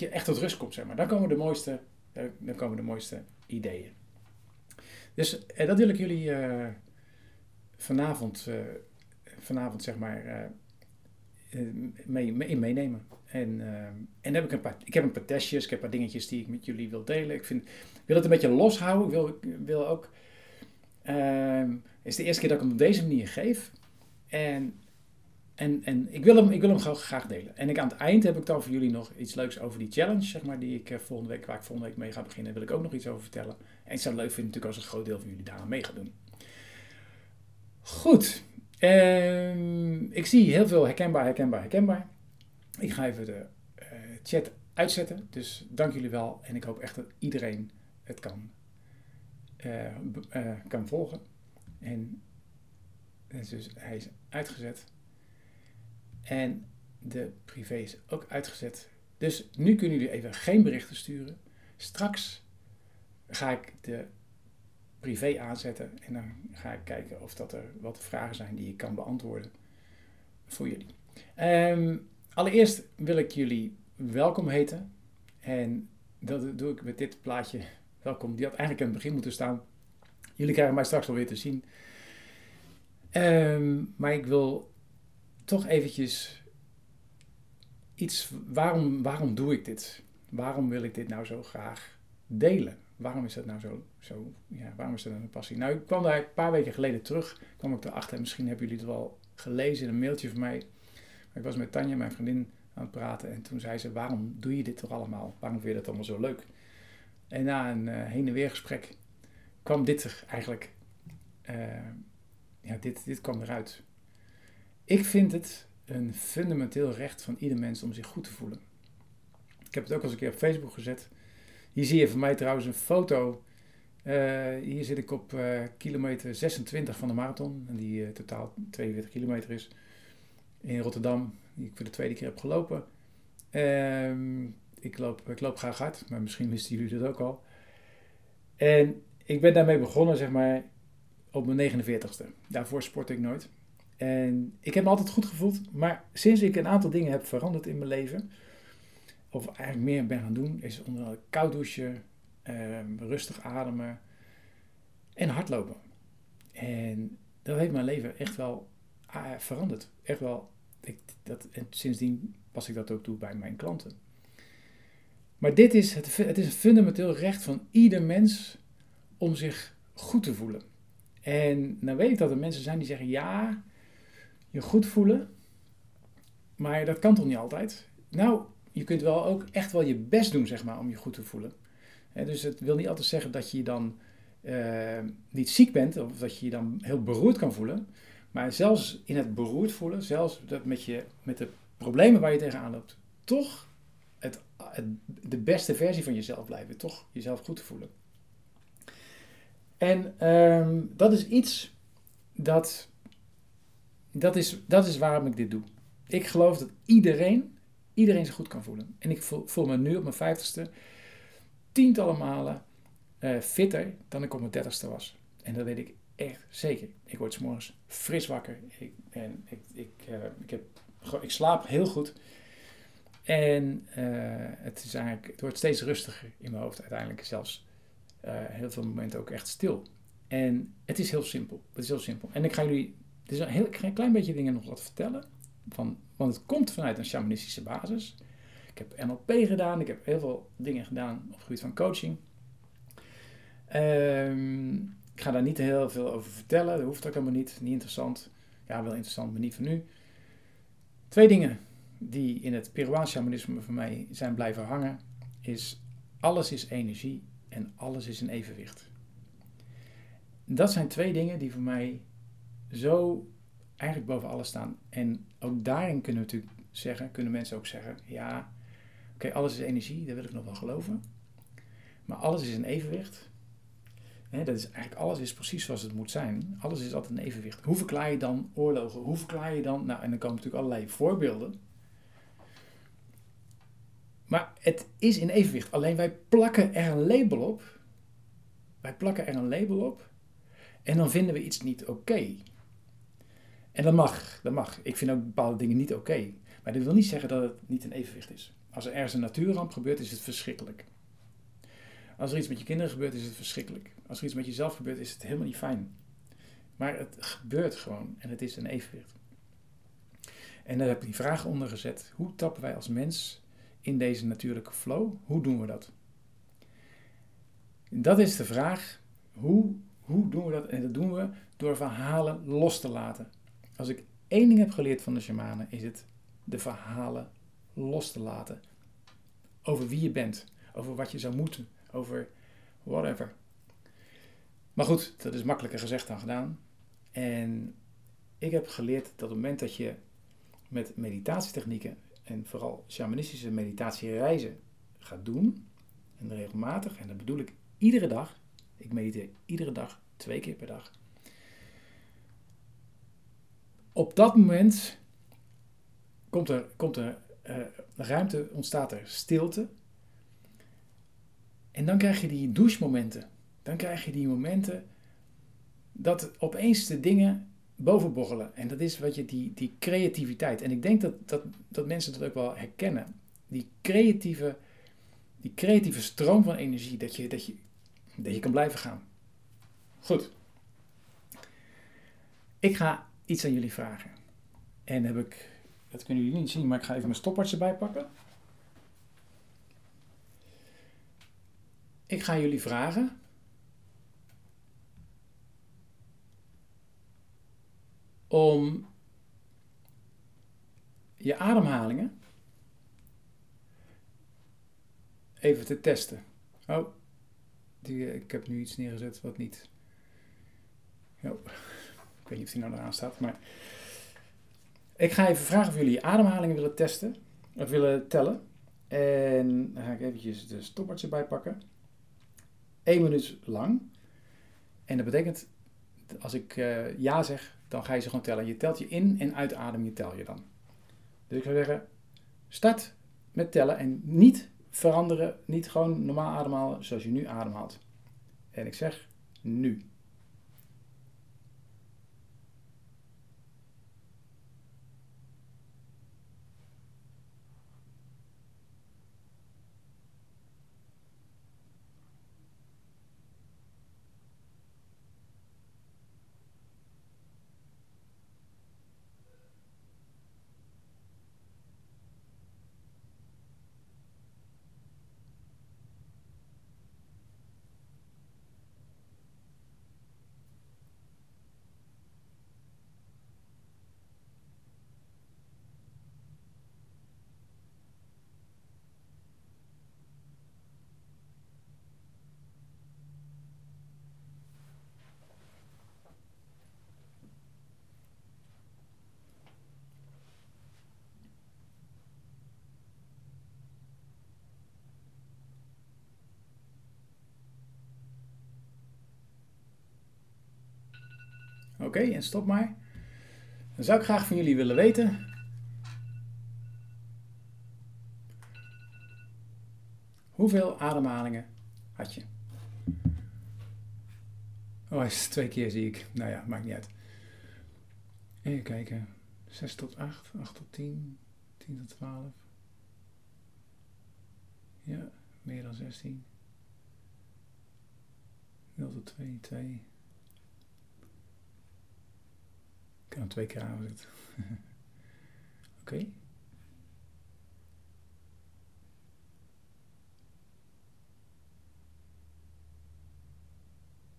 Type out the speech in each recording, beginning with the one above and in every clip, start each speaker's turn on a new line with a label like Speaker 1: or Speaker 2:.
Speaker 1: dat je echt tot rust komt, zeg maar. Dan komen de mooiste, dan komen de mooiste ideeën. Dus eh, dat wil ik jullie eh, vanavond, eh, vanavond zeg maar, mee, mee, meenemen. En, en heb ik, een paar, ik heb een paar testjes, ik heb een paar dingetjes die ik met jullie wil delen. Ik, vind, wil het een beetje loshouden. Ik wil, wil ook... ehm, het is de eerste keer dat ik hem op deze manier geef. En, en, en ik wil hem, ik wil hem graag, delen. En ik, aan het eind heb ik dan voor jullie nog iets leuks over die challenge, zeg maar, die ik eh, volgende week, waar ik volgende week mee ga beginnen, wil ik ook nog iets over vertellen. En ik zou het leuk vinden natuurlijk als een groot deel van jullie daar aan mee gaat doen. Goed. Ehm, ik zie heel veel herkenbaar, herkenbaar, herkenbaar. Ik ga even de eh, chat uitzetten. Dus dank jullie wel. En ik hoop echt dat iedereen het kan, eh, kan volgen. En en dus hij is uitgezet. En de privé is ook uitgezet. Dus nu kunnen jullie even geen berichten sturen. Straks ga ik de privé aanzetten en dan ga ik kijken of dat er wat vragen zijn die ik kan beantwoorden voor jullie. Ehm, allereerst wil ik jullie welkom heten. En dat doe ik met dit plaatje. Welkom, die had eigenlijk aan het begin moeten staan. Jullie krijgen mij straks wel weer te zien. Ehm, maar ik wil toch eventjes iets. Waarom, waarom doe ik dit? Waarom wil ik dit nou zo graag delen? Waarom is dat nou zo? zo ja, waarom is dat nou een passie? Nou, ik kwam daar een paar weken geleden terug. kwam ik erachter. Misschien hebben jullie het wel gelezen in een mailtje van mij. Maar ik was met Tanja, mijn vriendin, aan het praten. En toen zei ze: Waarom doe je dit toch allemaal? Waarom vind je dat allemaal zo leuk? En na een eh, heen en weer gesprek kwam dit er eigenlijk. eh, ja, dit, dit kwam eruit. Ik vind het een fundamenteel recht van ieder mens om zich goed te voelen. Ik heb het ook al eens een keer op Facebook gezet. Hier zie je van mij trouwens een foto. Eh, hier zit ik op eh, kilometer 26 van de marathon. Die eh, totaal 42 kilometer is. In Rotterdam. Die ik voor de tweede keer heb gelopen. Ehm, ik, loop, ik loop graag hard. Maar misschien wisten jullie dat ook al. En ik ben daarmee begonnen, zeg maar, op mijn 49ste. Daarvoor sportte ik nooit. En ik heb me altijd goed gevoeld. Maar sinds ik een aantal dingen heb veranderd in mijn leven, of eigenlijk meer ben gaan doen, is onder andere koud douchen, ehm, rustig ademen en hardlopen. En dat heeft mijn leven echt wel ah, veranderd. Echt wel. Ik, dat, en sindsdien pas ik dat ook toe bij mijn klanten. Maar dit is het, het is een fundamenteel recht van ieder mens om zich goed te voelen. En dan weet ik dat er mensen zijn die zeggen: ja, je goed voelen, maar dat kan toch niet altijd? Nou, je kunt wel ook echt wel je best doen, zeg maar, om je goed te voelen. Dus het wil niet altijd zeggen dat je dan eh, niet ziek bent of dat je je dan heel beroerd kan voelen. Maar zelfs in het beroerd voelen, zelfs met, je, met de problemen waar je tegenaan loopt, toch het, de beste versie van jezelf blijven. Toch jezelf goed te voelen. En ehm, dat is iets dat, dat is, dat is waarom ik dit doe. Ik geloof dat iedereen, iedereen zich goed kan voelen. En ik voel, me nu op mijn vijftigste tientallen malen eh, fitter dan ik op mijn dertigste was. En dat weet ik echt zeker. Ik word 's morgens fris wakker. Ik, ik, ik, eh, ik, heb, ik slaap heel goed. En uh, het, is eigenlijk, het wordt steeds rustiger in mijn hoofd uiteindelijk. Zelfs heel veel momenten ook echt stil. En het is heel simpel. Het is heel simpel. En ik ga jullie het is een heel klein beetje dingen nog wat vertellen. Van, want het komt vanuit een shamanistische basis. Ik heb NLP gedaan. Ik heb heel veel dingen gedaan op het gebied van coaching. Um, ik ga daar niet heel veel over vertellen. Dat hoeft ook helemaal niet. Niet interessant. Ja, wel interessant, maar niet voor nu. Twee dingen die in het Peruaans shamanisme voor mij zijn blijven hangen. Is alles is energie en alles is in evenwicht. Dat zijn twee dingen die voor mij zo eigenlijk boven alles staan. En ook daarin kunnen we natuurlijk zeggen, kunnen mensen ook zeggen, ja, oké, alles is energie, dat wil ik nog wel geloven. Maar alles is in evenwicht. Dat is eigenlijk alles is precies zoals het moet zijn. Alles is altijd in evenwicht. Hoe verklaar je dan oorlogen? Hoe verklaar je dan? Nou, en dan komen natuurlijk allerlei voorbeelden. Maar het is in evenwicht. Alleen wij plakken er een label op. Wij plakken er een label op. En dan vinden we iets niet oké. En dat mag, dat mag. Ik vind ook bepaalde dingen niet oké. Maar dat wil niet zeggen dat het niet in evenwicht is. Als er ergens een natuurramp gebeurt, is het verschrikkelijk. Als er iets met je kinderen gebeurt, is het verschrikkelijk. Als er iets met jezelf gebeurt, is het helemaal niet fijn. Maar het gebeurt gewoon en het is een evenwicht. En daar heb ik die vraag onder gezet. Hoe tappen wij als mens in deze natuurlijke flow? Hoe doen we dat? Dat is de vraag. Hoe, hoe doen we dat? En dat doen we door verhalen los te laten. Als ik één ding heb geleerd van de shamanen, is het de verhalen los te laten. Over wie je bent, over wat je zou moeten, over whatever. Maar goed, dat is makkelijker gezegd dan gedaan. En ik heb geleerd dat op het moment dat je met meditatietechnieken en vooral shamanistische meditatiereizen gaat doen, en regelmatig, en dat bedoel ik iedere dag, ik mediteer iedere dag, twee keer per dag. Op dat moment komt er, komt er uh, ruimte, ontstaat er stilte. En dan krijg je die douchemomenten. Dan krijg je die momenten dat opeens de dingen bovenborrelen. En dat is wat je, die, die creativiteit. En ik denk dat, dat, dat mensen dat ook wel herkennen. Die creatieve, die creatieve stroom van energie. Dat je, dat, je, dat je kan blijven gaan. Goed. Ik ga iets aan jullie vragen. En heb ik, dat kunnen jullie niet zien, maar ik ga even mijn stopwatch erbij pakken. Ik ga jullie vragen om je ademhalingen even te testen. Oh, die, ik heb nu iets neergezet wat niet. Oh, ik weet niet of die nou eraan staat, maar. Ik ga even vragen of jullie ademhalingen willen testen, of willen tellen. En dan ga ik eventjes de stoppertje erbij pakken. Eén minuut lang. En dat betekent, als ik uh, ja zeg, dan ga je ze gewoon tellen. Je telt je in- en uitadem, je tel je dan. Dus ik zou zeggen, start met tellen en niet veranderen, niet gewoon normaal ademhalen zoals je nu ademhaalt. En ik zeg nu. Oké, en stop maar. Dan zou ik graag van jullie willen weten. Hoeveel ademhalingen had je? Oh, hij is twee keer zie ik. Nou ja, maakt niet uit. Even kijken. 6 tot 8, 8 tot 10, 10 tot 12. Ja, meer dan 16. 0 tot 2, 2. Kan twee keer aanzetten. Oké. Okay.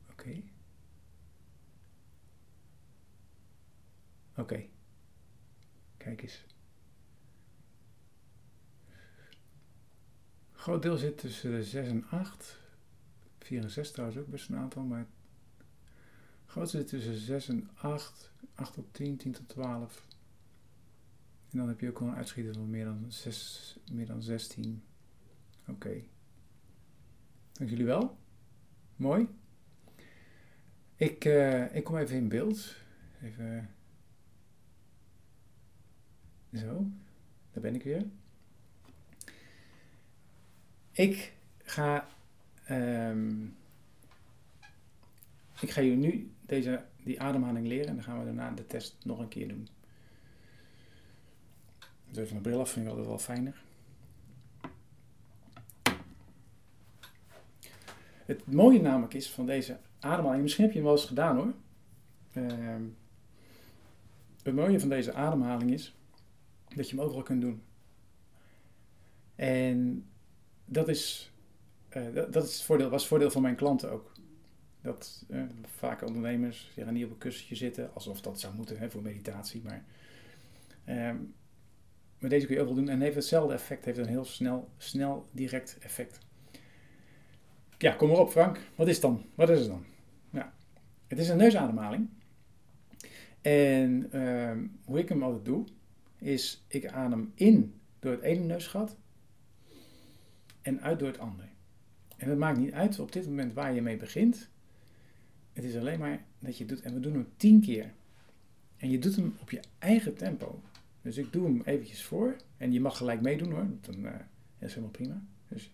Speaker 1: Oké. Okay. Oké. Kijk eens. groot deel zit tussen de 6 en 8. 4 en 6 trouwens ook best een aantal, maar grootste zit tussen 6 en 8, 8 tot 10, 10 tot 12. En dan heb je ook al een uitschieter van meer dan, 6, meer dan 16. Oké. Dank jullie wel. Mooi. Ik, uh, ik kom even in beeld. Even. Zo. Daar ben ik weer. Ik ga. Um, ik ga jullie nu deze, die ademhaling leren en dan gaan we daarna de test nog een keer doen. Dus even mijn bril af vind ik altijd wel fijner. Het mooie namelijk is van deze ademhaling, misschien heb je hem wel eens gedaan hoor. Ehm, het mooie van deze ademhaling is dat je hem overal kunt doen. En dat is, eh, dat is het voordeel, was het voordeel van mijn klanten ook. Dat uh, vaak ondernemers die gaan niet op een kussentje zitten, alsof dat zou moeten hè, voor meditatie. Maar met deze kun je overal doen en heeft hetzelfde effect, heeft een heel snel, snel direct effect. Ja, kom maar op Frank. Wat is het dan? Wat is het dan? Ja, het is een neusademhaling. En ehm, hoe ik hem altijd doe, is ik adem in door het ene neusgat en uit door het andere. En het maakt niet uit op dit moment waar je mee begint. Het is alleen maar dat je het doet. En we doen hem tien keer. En je doet hem op je eigen tempo. Dus ik doe hem eventjes voor. En je mag gelijk meedoen hoor. Dan uh, is helemaal prima. Dus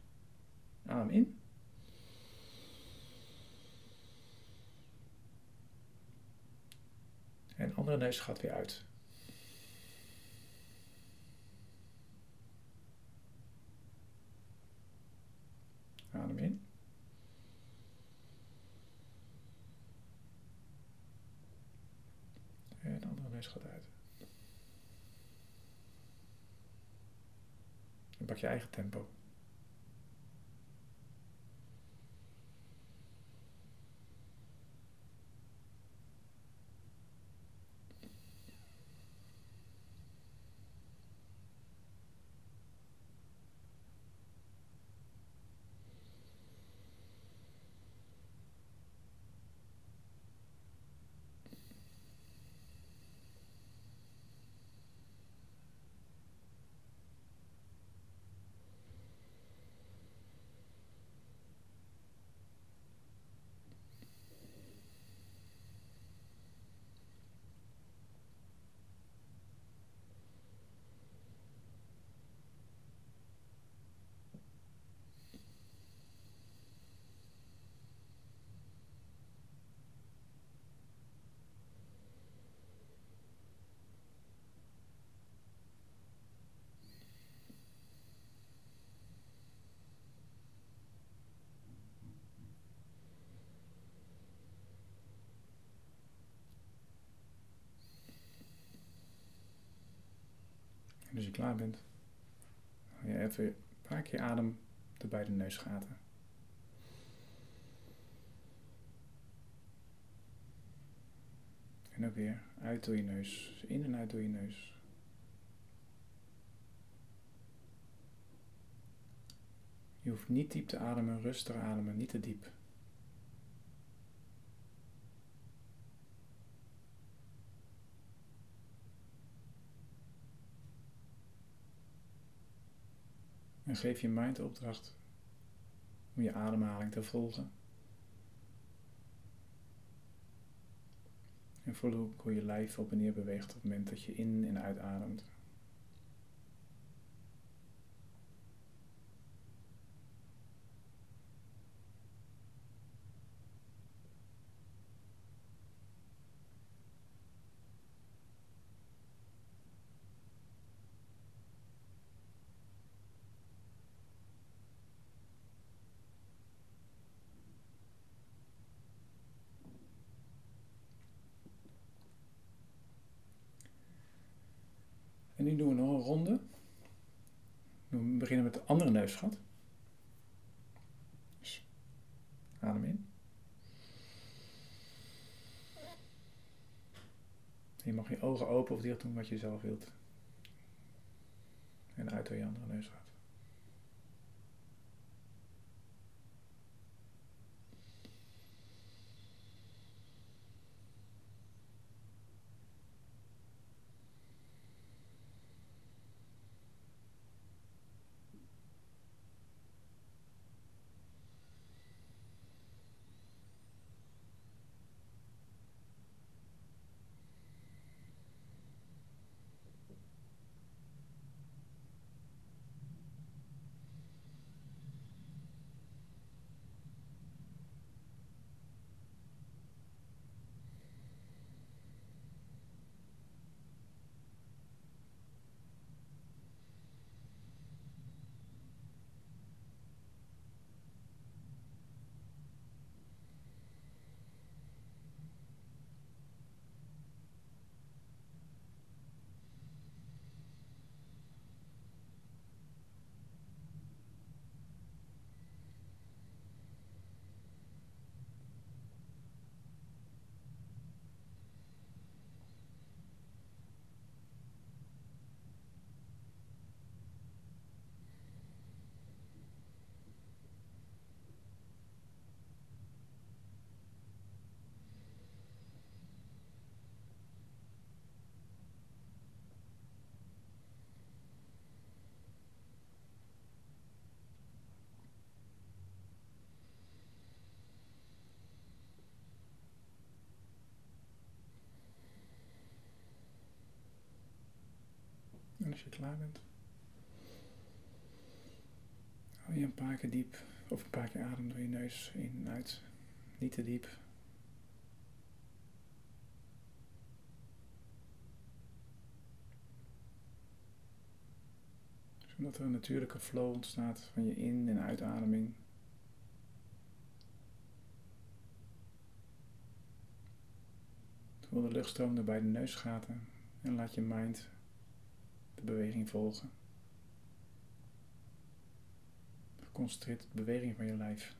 Speaker 1: adem in. En andere neus gaat weer uit. Adem in. En de andere neus gaat uit. En pak je eigen tempo. Klaar bent, je even een paar keer adem door beide neusgaten. En ook weer uit door je neus, in en uit door je neus. Je hoeft niet diep te ademen, rustig ademen, niet te diep. En geef je mind de opdracht om je ademhaling te volgen. En voel hoe je lijf op en neer beweegt op het moment dat je in en uitademt. En nu doen we nog een ronde. We beginnen neusgat. Dus adem in. Je mag je ogen open of dicht doen wat je zelf wilt. En uit door je andere neusgat. klaar bent. Hou je een paar keer diep, of een paar keer adem door je neus in en uit. Niet te diep. Zodat er een natuurlijke flow ontstaat van je in- en uitademing. Voel de luchtstroom er bij de neusgaten en laat je mind beweging volgen. Concentreer op de beweging van je lijf.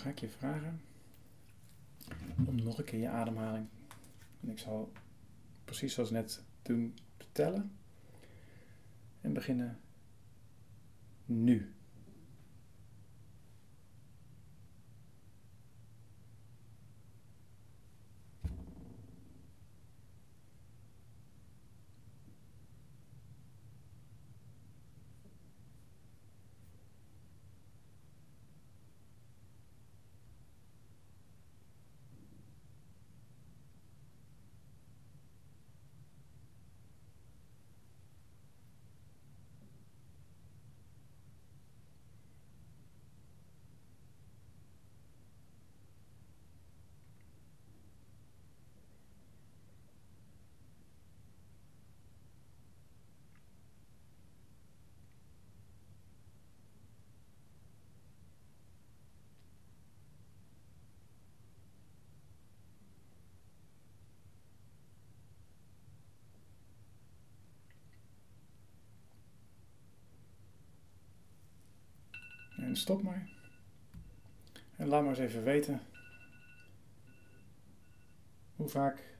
Speaker 1: Ga ik je vragen om nog een keer je ademhaling. En ik zal precies zoals net doen tellen. En beginnen nu. En stop maar. En laat maar eens even weten hoe vaak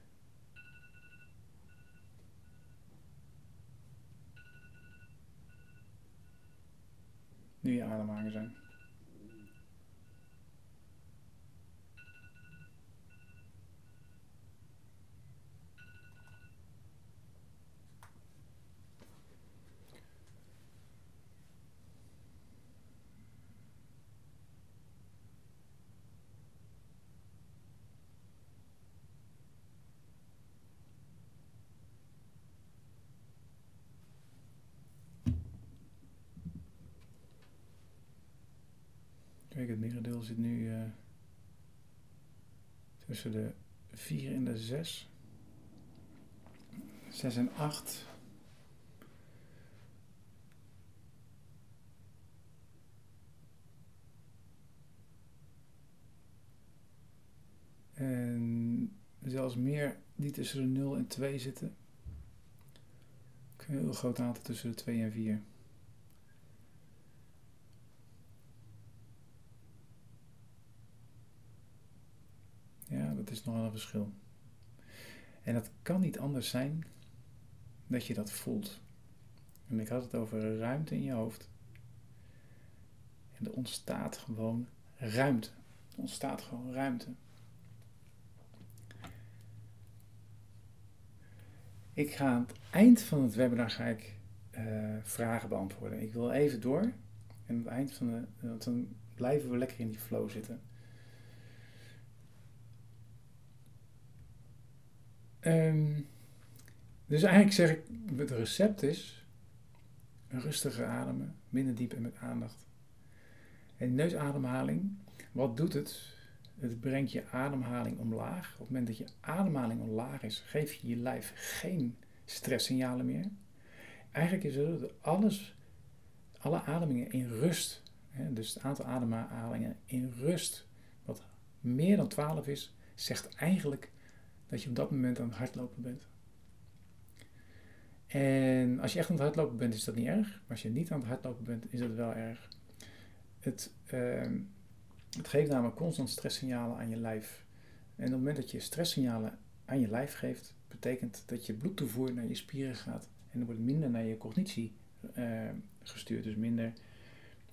Speaker 1: nu je ademhalingen zijn. Kijk, het merendeel zit nu uh, tussen de 4 en de 6. 6 en 8. En zelfs meer die tussen de 0 en 2 zitten. Een heel groot aantal tussen de 2 en 4. Ja, dat nogal een verschil. En dat kan niet anders zijn dat je dat voelt. En ik had het over ruimte in je hoofd. En er ontstaat gewoon ruimte. Er ontstaat gewoon ruimte. Ik ga aan het eind van het webinar ga ik, uh, vragen beantwoorden. Ik wil even door. En aan het eind van de. Want dan blijven we lekker in die flow zitten. Um, dus eigenlijk zeg ik, het recept is een rustige ademen, minder diep en met aandacht. En neusademhaling, wat doet het? Het brengt je ademhaling omlaag. Op het moment dat je ademhaling omlaag is, geef je je lijf geen stresssignalen meer. Eigenlijk is het dat alles, alle ademingen in rust, hè, dus het aantal ademhalingen in rust, wat meer dan 12 is, zegt eigenlijk dat je op dat moment aan het hardlopen bent. En als je echt aan het hardlopen bent, is dat niet erg. Maar als je niet aan het hardlopen bent, is dat wel erg. Het, ehm, het geeft namelijk constant stresssignalen aan je lijf. En op het moment dat je stresssignalen aan je lijf geeft, betekent dat je bloedtoevoer naar je spieren gaat. En er wordt minder naar je cognitie uh, gestuurd. Dus minder,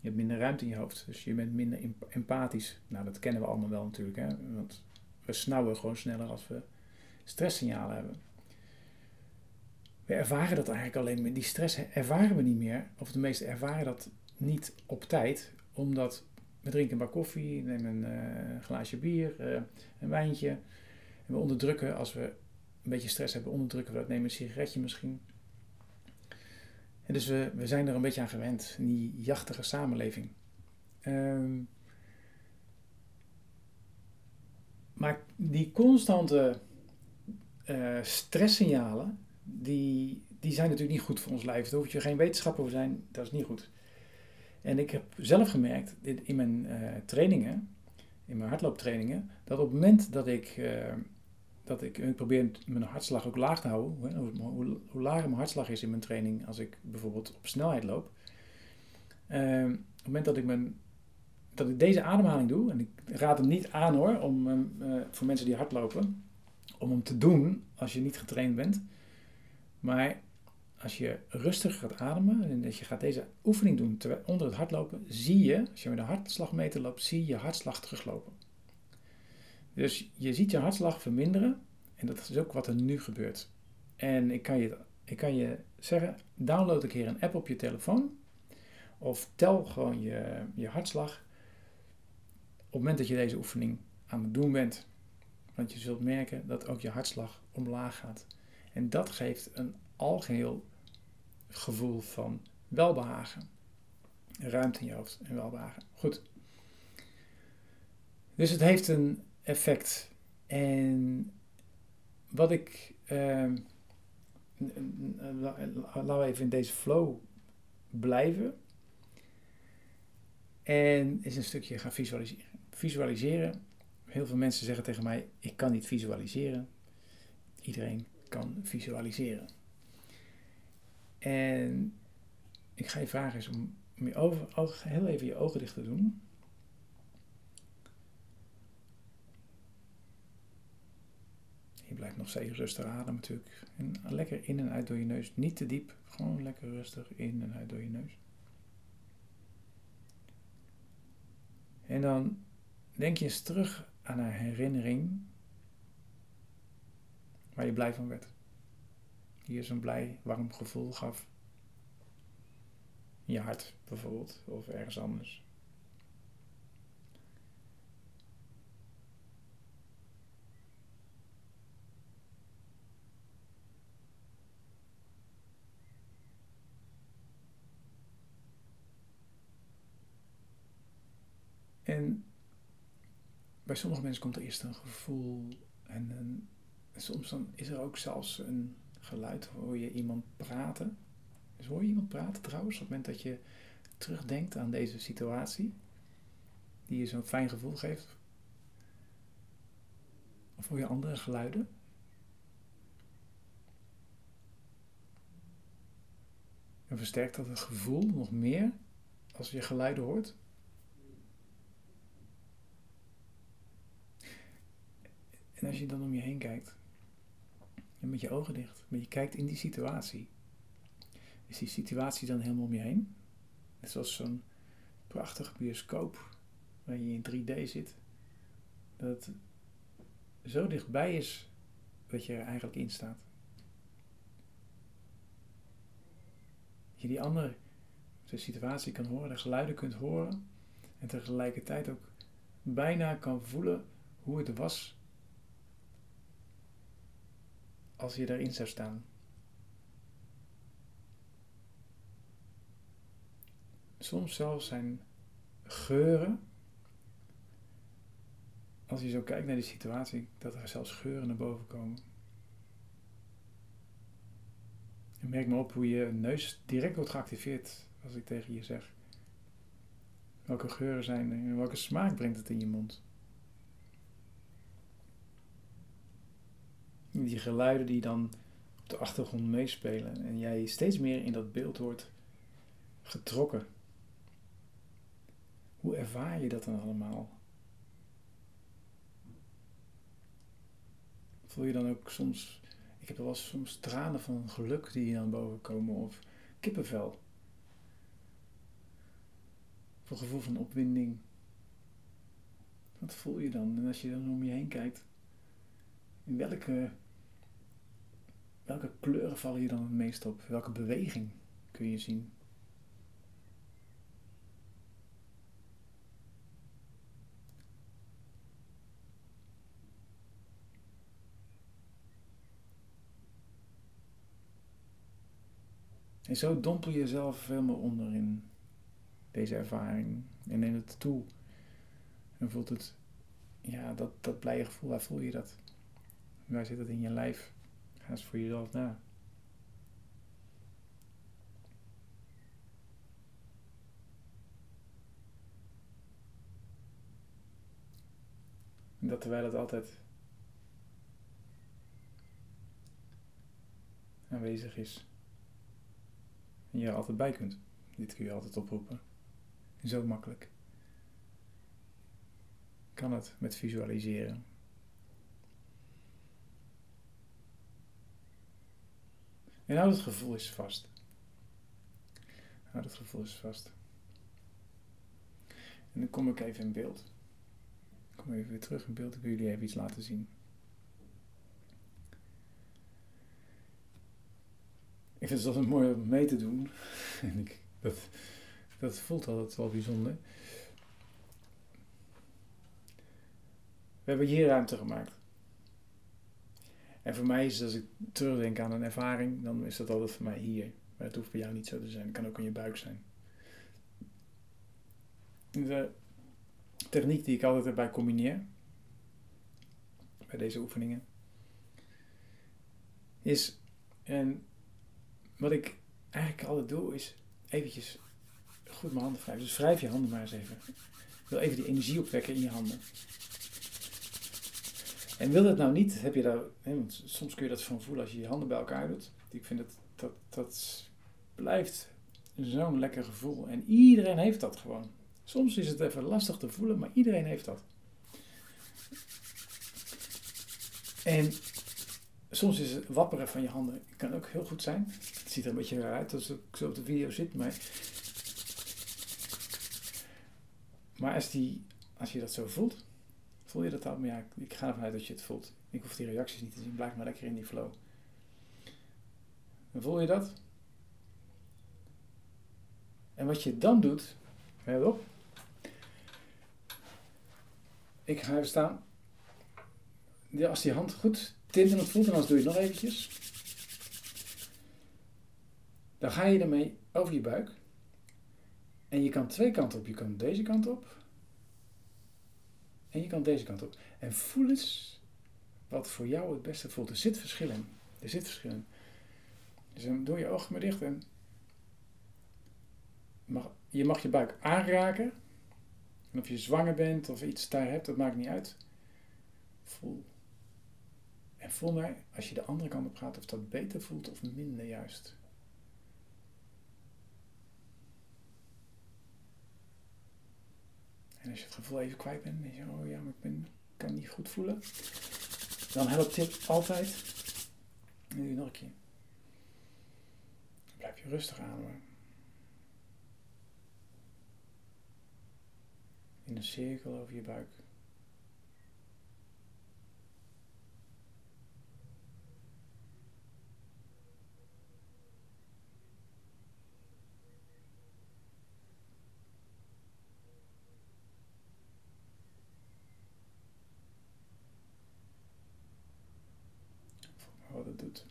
Speaker 1: je hebt minder ruimte in je hoofd. Dus je bent minder empathisch. Nou, dat kennen we allemaal wel natuurlijk. Hè? Want we snauwen gewoon sneller als we stresssignalen hebben. We ervaren dat eigenlijk alleen maar. Die stress ervaren we niet meer. Of de meesten ervaren dat niet op tijd. Omdat we drinken een bak koffie, nemen een uh, glaasje bier, uh, een wijntje. En we onderdrukken, als we een beetje stress hebben, onderdrukken we dat. Nemen een sigaretje misschien. En dus we, we zijn er een beetje aan gewend. In die jachtige samenleving. Um, maar die constante uh, stresssignalen, die, die zijn natuurlijk niet goed voor ons lijf. Daar hoef je geen wetenschap over zijn, dat is niet goed. En ik heb zelf gemerkt in mijn uh, trainingen, in mijn hardlooptrainingen, dat op het moment dat ik, uh, dat ik, probeer mijn hartslag ook laag te houden, hoe, hoe, lager mijn hartslag is in mijn training als ik bijvoorbeeld op snelheid loop. Op het moment dat ik, mijn, dat ik deze ademhaling doe, en ik raad hem niet aan hoor, om, voor mensen die hardlopen, om hem te doen als je niet getraind bent. Maar als je rustig gaat ademen en dat je gaat deze oefening doen onder het hardlopen, zie je, als je met een hartslagmeter loopt, zie je je hartslag teruglopen. Dus je ziet je hartslag verminderen en dat is ook wat er nu gebeurt. En ik kan je, ik kan je zeggen, download een keer een app op je telefoon of tel gewoon je, je hartslag op het moment dat je deze oefening aan het doen bent. Want je zult merken dat ook je hartslag omlaag gaat. En dat geeft een algeheel gevoel van welbehagen. Ruimte in je hoofd en welbehagen. Goed. Dus het heeft een effect. En wat ik. Uh, laten we even in deze flow blijven. En is een stukje gaan visualiseren. Visualiseren. Heel veel mensen zeggen tegen mij: ik kan niet visualiseren. Iedereen kan visualiseren. En ik ga je vragen om, je ogen, heel even je ogen dicht te doen. Je blijft nog steeds rustig ademen natuurlijk. En lekker in en uit door je neus. Niet te diep. Gewoon lekker rustig in en uit door je neus. En dan denk je eens terug aan een herinnering waar je blij van werd. Die je zo'n blij, warm gevoel gaf. In je hart bijvoorbeeld, of ergens anders. En bij sommige mensen komt er eerst een gevoel en een soms dan is er ook zelfs een geluid, hoor je iemand praten. Dus hoor je iemand praten trouwens, op het moment dat je terugdenkt aan deze situatie, die je zo'n fijn gevoel geeft? Of hoor je andere geluiden? En versterkt dat het gevoel nog meer als je geluiden hoort? En als je dan om je heen kijkt, en met je ogen dicht. Maar je kijkt in die situatie. Is die situatie dan helemaal om je heen? Net zoals zo'n prachtige bioscoop waar je in 3D zit. Dat zo dichtbij is dat je er eigenlijk in staat. Dat je die andere de situatie kan horen, de geluiden kunt horen. En tegelijkertijd ook bijna kan voelen hoe het was als je daarin zou staan. Soms zelfs zijn geuren, als je zo kijkt naar die situatie, dat er zelfs geuren naar boven komen. En merk maar op hoe je neus direct wordt geactiveerd als ik tegen je zeg. Welke geuren zijn er en welke smaak brengt het in je mond? Die geluiden die dan op de achtergrond meespelen en jij steeds meer in dat beeld wordt getrokken. Hoe ervaar je dat dan allemaal? Voel je dan ook soms, ik heb wel soms tranen van geluk die dan boven komen of kippenvel? Of een gevoel van opwinding? Wat voel je dan? En als je dan om je heen kijkt, welke, welke kleuren vallen je dan het meest op? Welke beweging kun je zien? En zo dompel je jezelf helemaal onder in deze ervaring en neem het toe. En voelt het, ja, dat, dat blije gevoel, waar voel je dat? Waar zit het in je lijf? Ga eens voor jezelf na. En dat terwijl het altijd aanwezig is. En je er altijd bij kunt. Dit kun je altijd oproepen. Zo makkelijk. Kan het met visualiseren. En houd het gevoel eens vast. Houd het gevoel eens vast. En dan kom ik even in beeld. Ik kom even weer terug in beeld. Ik wil jullie even iets laten zien. Ik vind het altijd mooi om mee te doen. En ik, dat, dat voelt altijd wel bijzonder. We hebben hier ruimte gemaakt. En voor mij is als ik terugdenk aan een ervaring, dan is dat altijd voor mij hier. Maar het hoeft bij jou niet zo te zijn. Het kan ook in je buik zijn. De techniek die ik altijd erbij combineer, bij deze oefeningen, is, en wat ik eigenlijk altijd doe, is eventjes goed mijn handen wrijven. Dus wrijf je handen maar eens even. Ik wil even die energie opwekken in je handen. En wil dat nou niet, heb je daar, hè, want soms kun je dat van voelen als je je handen bij elkaar doet. Ik vind dat, dat, dat blijft zo'n lekker gevoel. En iedereen heeft dat gewoon. Soms is het even lastig te voelen, maar iedereen heeft dat. En soms is het wapperen van je handen kan ook heel goed zijn. Het ziet er een beetje raar uit als ik zo op de video zit, maar. Maar als, die, als je dat zo voelt, voel je dat dan? Maar ja, ik ga ervan uit dat je het voelt. Ik hoef die reacties niet te zien, blijf maar lekker in die flow. Voel je dat? En wat je dan doet, let op. Ik ga even staan. Als die hand goed tintelend voelt, en als doe je het nog eventjes. Dan ga je ermee over je buik. En je kan twee kanten op. Je kan deze kant op. En je kan deze kant op. En voel eens wat voor jou het beste voelt. Er zit verschil in. Er zit verschil in. Dus doe je ogen maar dicht en mag, je mag je buik aanraken. En of je zwanger bent of iets daar hebt, dat maakt niet uit. Voel. En voel maar, als je de andere kant op gaat, of dat beter voelt of minder juist. En als je het gevoel even kwijt bent, en je, oh ja, maar ik ben, kan niet goed voelen. Dan helpt dit altijd. Nu nog een keer. Blijf je rustig ademen. In een cirkel over je buik. wat het doet.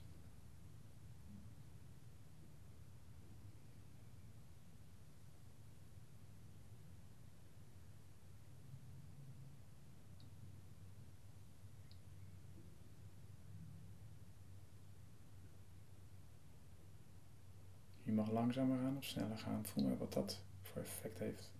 Speaker 1: Je mag langzamer gaan of sneller gaan. Voel maar wat dat voor effect heeft.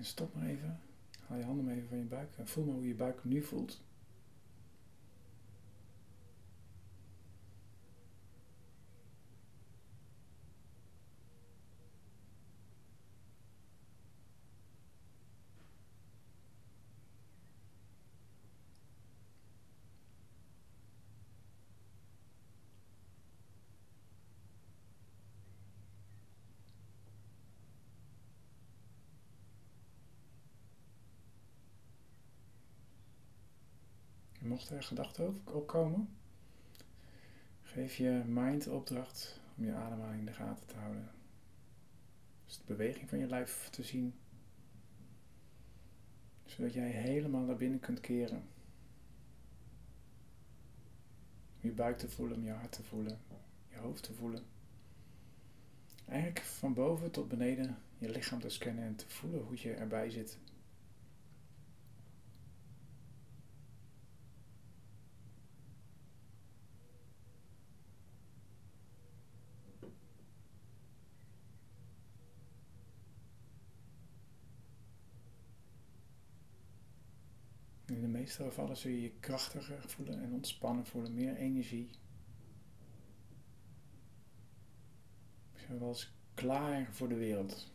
Speaker 1: En stop maar even. Haal je van je buik. Voel maar hoe je buik nu voelt. Gedachten opkomen, geef je mind opdracht om je ademhaling in de gaten te houden. Dus de beweging van je lijf te zien, zodat jij helemaal naar binnen kunt keren. Om je buik te voelen, om je hart te voelen, je hoofd te voelen. Eigenlijk van boven tot beneden je lichaam te scannen en te voelen hoe je erbij zit. In de meeste gevallen zul je je krachtiger voelen en ontspannen voelen, meer energie. Zoals klaar voor de wereld.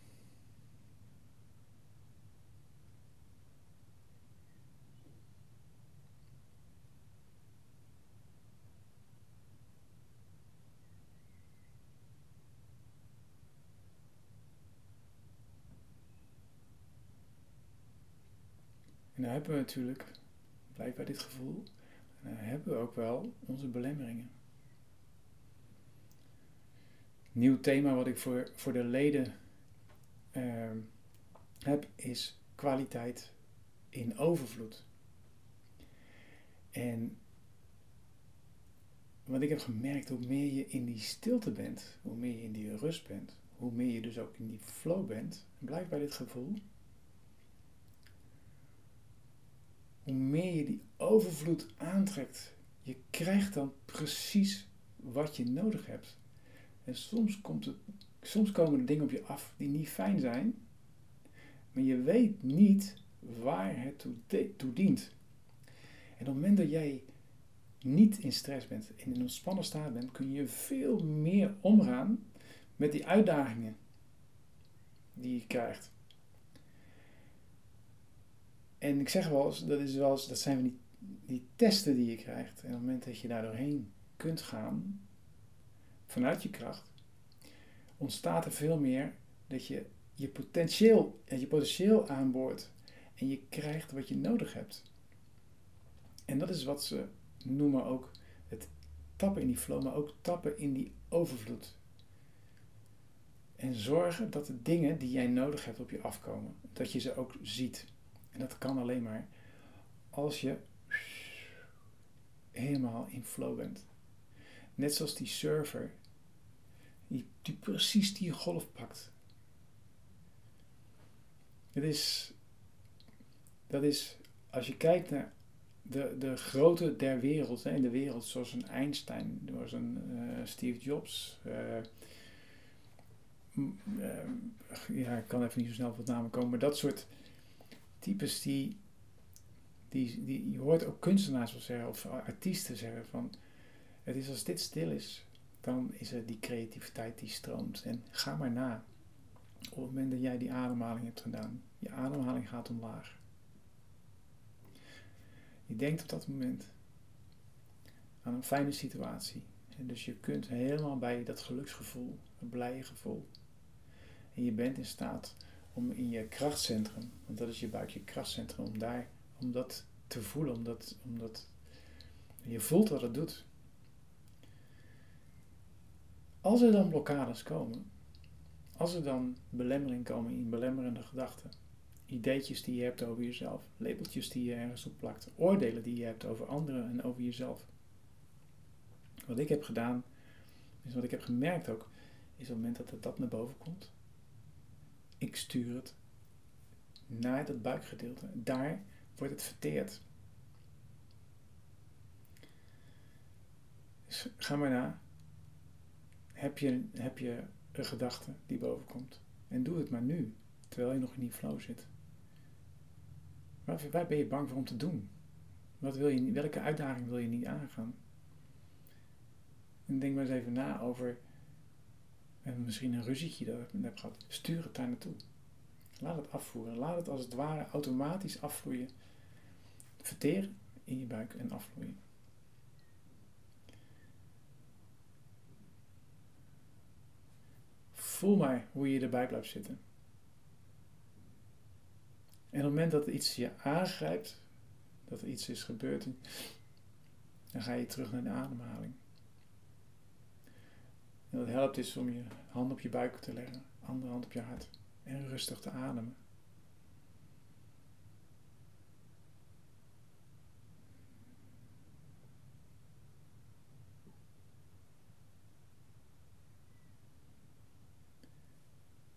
Speaker 1: En dan hebben we natuurlijk, blijf bij dit gevoel, dan hebben we ook wel onze belemmeringen. Nieuw thema wat ik voor, voor de leden uh, heb is kwaliteit in overvloed. En wat ik heb gemerkt, hoe meer je in die stilte bent, hoe meer je in die rust bent, hoe meer je dus ook in die flow bent, blijf bij dit gevoel, hoe meer je die overvloed aantrekt, je krijgt dan precies wat je nodig hebt. En soms, komt het, soms komen er dingen op je af die niet fijn zijn, maar je weet niet waar het toe, toe dient. En op het moment dat jij niet in stress bent en in een ontspannen staat bent, kun je veel meer omgaan met die uitdagingen die je krijgt. En ik zeg wel eens, dat, is wel eens, dat zijn die, die testen die je krijgt. En op het moment dat je daar doorheen kunt gaan, vanuit je kracht, ontstaat er veel meer dat je je potentieel, je potentieel aanboort en je krijgt wat je nodig hebt. En dat is wat ze noemen ook het tappen in die flow, maar ook tappen in die overvloed. En zorgen dat de dingen die jij nodig hebt op je afkomen, dat je ze ook ziet. En dat kan alleen maar als je helemaal in flow bent. Net zoals die surfer, die, precies die golf pakt. Het is, dat is, als je kijkt naar de, de grote der wereld, hè, in de wereld, zoals een Einstein, zoals een uh, Steve Jobs. Uh, ja, ik kan even niet zo snel op wat namen komen, maar dat soort types die, die, die, je hoort ook kunstenaars wel zeggen, of artiesten zeggen van, het is als dit stil is, dan is er die creativiteit die stroomt. En ga maar na. Op het moment dat jij die ademhaling hebt gedaan, je ademhaling gaat omlaag. Je denkt op dat moment aan een fijne situatie. En dus je kunt helemaal bij dat geluksgevoel, een blije gevoel. En je bent in staat om in je krachtcentrum, want dat is je buik, je krachtcentrum, om daar, om dat te voelen, omdat, omdat je voelt wat het doet. Als er dan blokkades komen, als er dan belemmeringen komen in belemmerende gedachten, ideetjes die je hebt over jezelf, labeltjes die je ergens op plakt, oordelen die je hebt over anderen en over jezelf. Wat ik heb gedaan, is wat ik heb gemerkt ook, is op het moment dat het dat naar boven komt, ik stuur het naar dat buikgedeelte. Daar wordt het verteerd. Dus ga maar na. Heb je, heb je een gedachte die boven komt? En doe het maar nu, terwijl je nog in die flow zit. Waar, waar ben je bang voor om te doen? Wat wil je, welke uitdaging wil je niet aangaan? En denk maar eens even na over en misschien een ruzietje dat ik heb gehad. Stuur het daar naartoe. Laat het afvoeren. Laat het als het ware automatisch afvloeien. Verteren in je buik en afvloeien. Voel maar hoe je erbij blijft zitten. En op het moment dat iets je aangrijpt, dat er iets is gebeurd, dan ga je terug naar de ademhaling. En wat helpt is om je hand op je buik te leggen, andere hand op je hart en rustig te ademen.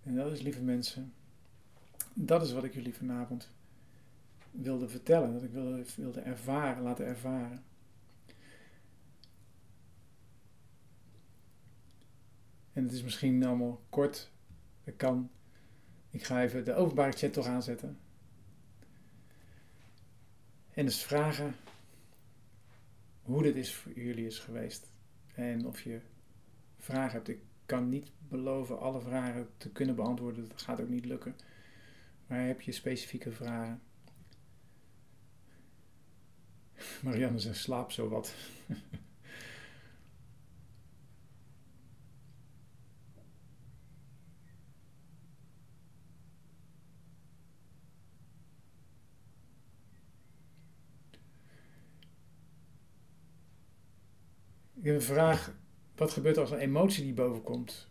Speaker 1: En dat is, lieve mensen, dat is wat ik jullie vanavond wilde vertellen, dat ik wilde, wilde ervaren, laten ervaren. En het is misschien allemaal kort. Ik kan. Ik ga even de openbare chat toch aanzetten. En dus vragen hoe dit is voor jullie is geweest. En of je vragen hebt. Ik kan niet beloven alle vragen te kunnen beantwoorden. Dat gaat ook niet lukken. Maar heb je specifieke vragen? Marianne zegt slaap zo wat. heb een vraag. Wat gebeurt als een emotie die boven komt?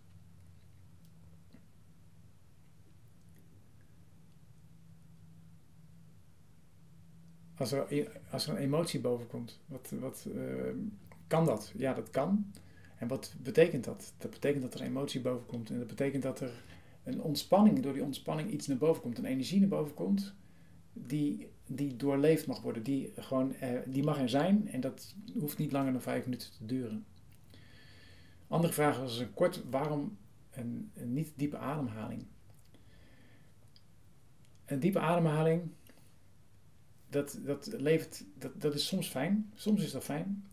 Speaker 1: Als er, als er een emotie boven komt, wat, wat uh, kan dat? Ja, dat kan. En wat betekent dat? Dat betekent dat er een emotie boven komt. En dat betekent dat er een ontspanning, door die ontspanning iets naar boven komt, een energie naar boven komt, die die doorleefd mag worden. Die, gewoon, eh, die mag er zijn en dat hoeft niet langer dan vijf minuten te duren. Andere vraag was een kort, waarom een, niet diepe ademhaling? Een diepe ademhaling, dat, dat, levert, dat, dat is soms fijn, soms is dat fijn.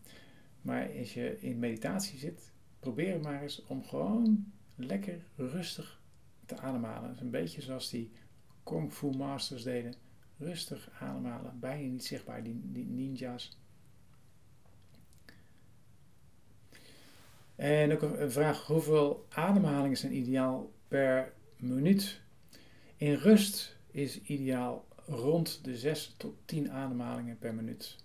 Speaker 1: Maar als je in meditatie zit, probeer maar eens om gewoon lekker rustig te ademhalen. Een beetje zoals die Kung Fu Masters deden Rustig ademhalen, bijna niet zichtbaar, die, die ninja's. En ook een vraag, hoeveel ademhalingen zijn ideaal per minuut? In rust is ideaal rond de 6 tot 10 ademhalingen per minuut.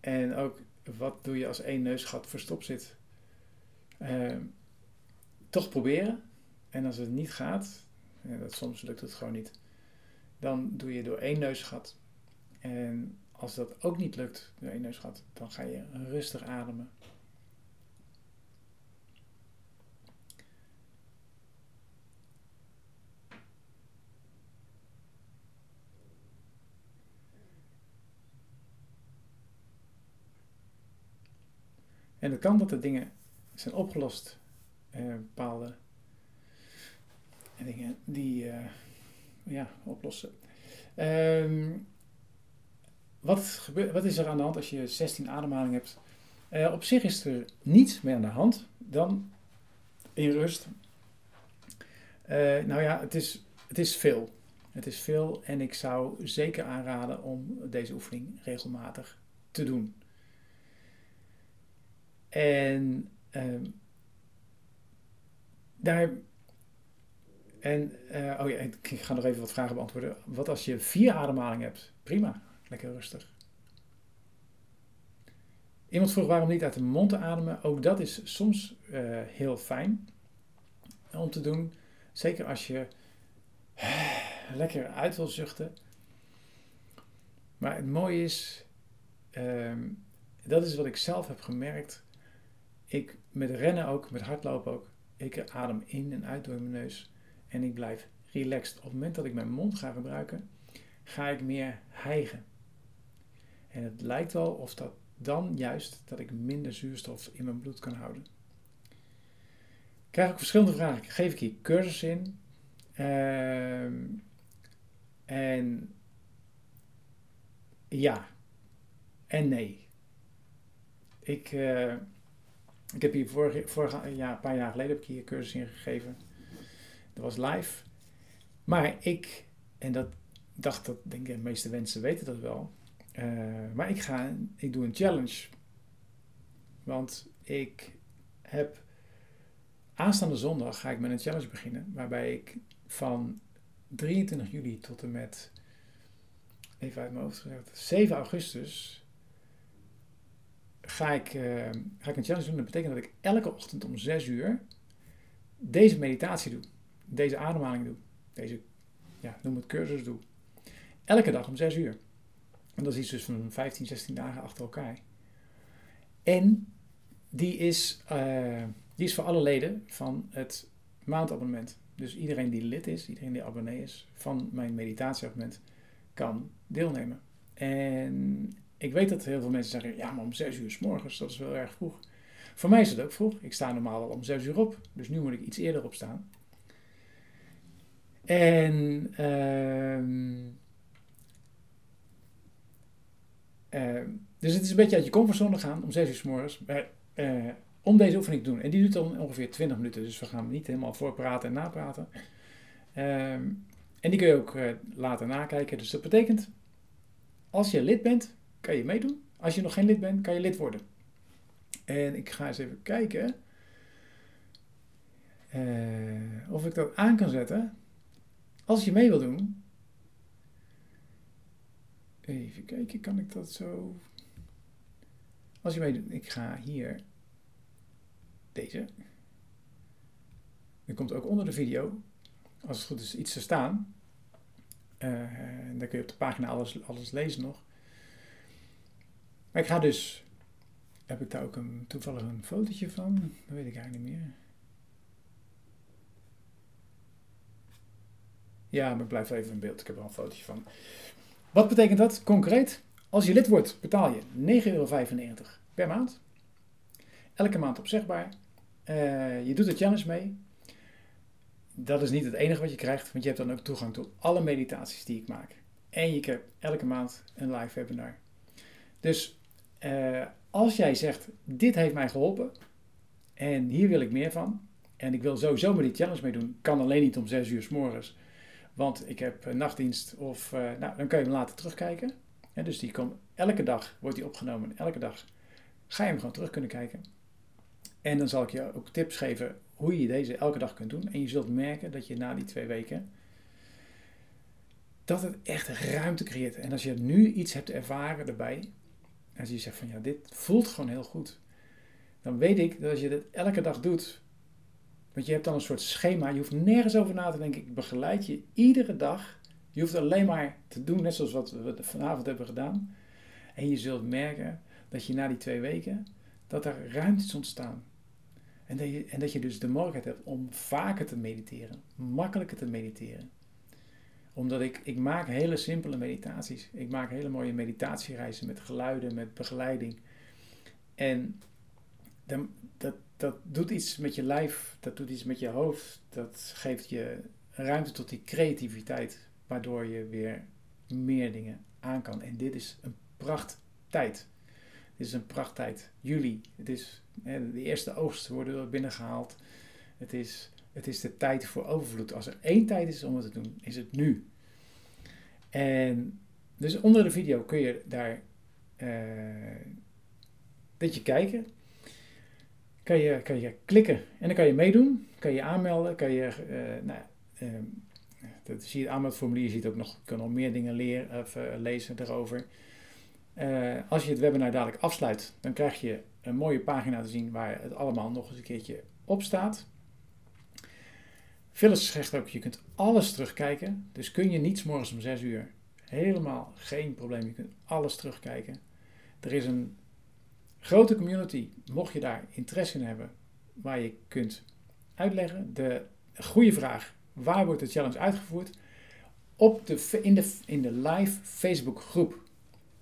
Speaker 1: En ook wat doe je als één neusgat verstopt zit? Uh, toch proberen. En als het niet gaat, en dat, soms lukt het gewoon niet, dan doe je door één neusgat. En als dat ook niet lukt, door één neusgat, dan ga je rustig ademen. En het kan dat de dingen zijn opgelost, eh, bepaalde dingen die uh, ja, oplossen. Um, wat, gebeurt, wat is er aan de hand als je 16 ademhalingen hebt? Uh, op zich is er niets meer aan de hand dan in rust. Uh, nou ja, het is, het is veel. Het is veel en ik zou zeker aanraden om deze oefening regelmatig te doen. En uh, daar en, uh, oh ja, ik ga nog even wat vragen beantwoorden. Wat als je vier ademhalingen hebt? Prima, lekker rustig. Iemand vroeg waarom niet uit de mond te ademen. Ook dat is soms uh, heel fijn om te doen. Zeker als je lekker uit wil zuchten. Maar het mooie is, uh, dat is wat ik zelf heb gemerkt. Ik, met rennen ook, met hardlopen ook. Ik adem in en uit door mijn neus en ik blijf relaxed. Op het moment dat ik mijn mond ga gebruiken, ga ik meer hijgen. En het lijkt wel of dat dan juist dat ik minder zuurstof in mijn bloed kan houden. Ik krijg ook verschillende vragen. Geef ik hier cursussen in? Ehm, en ja en nee. Ik, uh, ik heb hier vorig, vorig ja, een paar jaar geleden heb ik hier cursus in gegeven. Dat was live. Maar ik, en dat dacht dat, denk ik, de meeste mensen weten dat wel. Uh, maar ik ga, ik doe een challenge. Want ik heb aanstaande zondag ga ik met een challenge beginnen. Waarbij ik van 23 juli tot en met, even uit mijn hoofd gezegd, 7 augustus ga ik, uh, ga ik een challenge doen. Dat betekent dat ik elke ochtend om 6 uur deze meditatie doe. Deze ademhaling doe. Deze, ja, noem het cursus doe. Elke dag om 6 uur. En dat is iets dus van 15, 16 dagen achter elkaar. En die is, uh, die is voor alle leden van het maandabonnement. Dus iedereen die lid is, iedereen die abonnee is van mijn meditatieabonnement, kan deelnemen. En ik weet dat heel veel mensen zeggen, ja, maar om 6 uur s morgens, dat is wel erg vroeg. Voor mij is het ook vroeg. Ik sta normaal al om 6 uur op, dus nu moet ik iets eerder opstaan. En uh, uh, dus het is een beetje uit je comfortzone gaan om 6 uur s morgens. Uh, om deze oefening te doen. En die duurt dan ongeveer 20 minuten, dus we gaan niet helemaal voorpraten en napraten. Ehm, en die kun je ook uh, later nakijken. Dus dat betekent, als je lid bent, kan je meedoen. Als je nog geen lid bent, kan je lid worden. En ik ga eens even kijken of ik dat aan kan zetten. Als je mee wil doen. Even kijken, kan ik dat zo. Als je meedoet, ik ga hier deze. Er komt ook onder de video, als het goed is, iets te staan. Uh, dan kun je op de pagina alles, alles lezen nog. Maar ik ga dus. Heb ik daar ook een, toevallig een fotootje van? Dat weet ik eigenlijk niet meer. Ja, maar ik blijf even in beeld. Ik heb er een fotootje van. Wat betekent dat concreet? Als je lid wordt, betaal je 9,95 euro per maand. Elke maand opzegbaar. Uh, je doet de challenge mee. Dat is niet het enige wat je krijgt, want je hebt dan ook toegang tot alle meditaties die ik maak. En je krijgt elke maand een live webinar. Dus uh, als jij zegt, dit heeft mij geholpen en hier wil ik meer van. En ik wil sowieso met die challenge mee doen. Kan alleen niet om 6 uur s morgens. Want ik heb nachtdienst of, uh, nou, dan kan je hem later terugkijken. dus die komt, elke dag wordt die opgenomen. Elke dag ga je hem gewoon terug kunnen kijken. En dan zal ik je ook tips geven hoe je deze elke dag kunt doen. En je zult merken dat je na die twee weken dat het echt ruimte creëert. En als je nu iets hebt ervaren erbij, als je zegt van ja, dit voelt gewoon heel goed, dan weet ik dat als je dit elke dag doet, want je hebt dan een soort schema, je hoeft nergens over na te denken. Ik begeleid je iedere dag. Je hoeft alleen maar te doen, net zoals wat we vanavond hebben gedaan. En je zult merken dat je na die twee weken, dat er ruimtes ontstaan. En dat, je, en dat je dus de mogelijkheid hebt om vaker te mediteren, makkelijker te mediteren. Omdat ik, ik maak hele simpele meditaties. Ik maak hele mooie meditatiereizen met geluiden, met begeleiding. En dat, dat doet iets met je lijf, dat doet iets met je hoofd. Dat geeft je ruimte tot die creativiteit, waardoor je weer meer dingen aan kan. En dit is een prachttijd. Dit is een prachttijd. Juli. Het is, de eerste oogsten worden binnengehaald. Het is, het is de tijd voor overvloed. Als er één tijd is om het te doen, is het nu. En dus onder de video kun je daar uh, dat je kijken. Kan je, kan je klikken en dan kan je meedoen. Kan je aanmelden. Kan je, uh, nou, uh, dat zie je het aanmeldformulier. Je ziet ook nog, kan nog meer dingen leren, of, lezen erover. Uh, als je het webinar dadelijk afsluit, dan krijg je een mooie pagina te zien waar het allemaal nog eens een keertje op staat. Phyllis zegt ook, je kunt alles terugkijken. Dus kun je niet morgens om 6 uur. Helemaal geen probleem, je kunt alles terugkijken. Er is een grote community, mocht je daar interesse in hebben, waar je kunt uitleggen. De goede vraag, waar wordt de challenge uitgevoerd? Op de, in, de, in de live Facebook groep.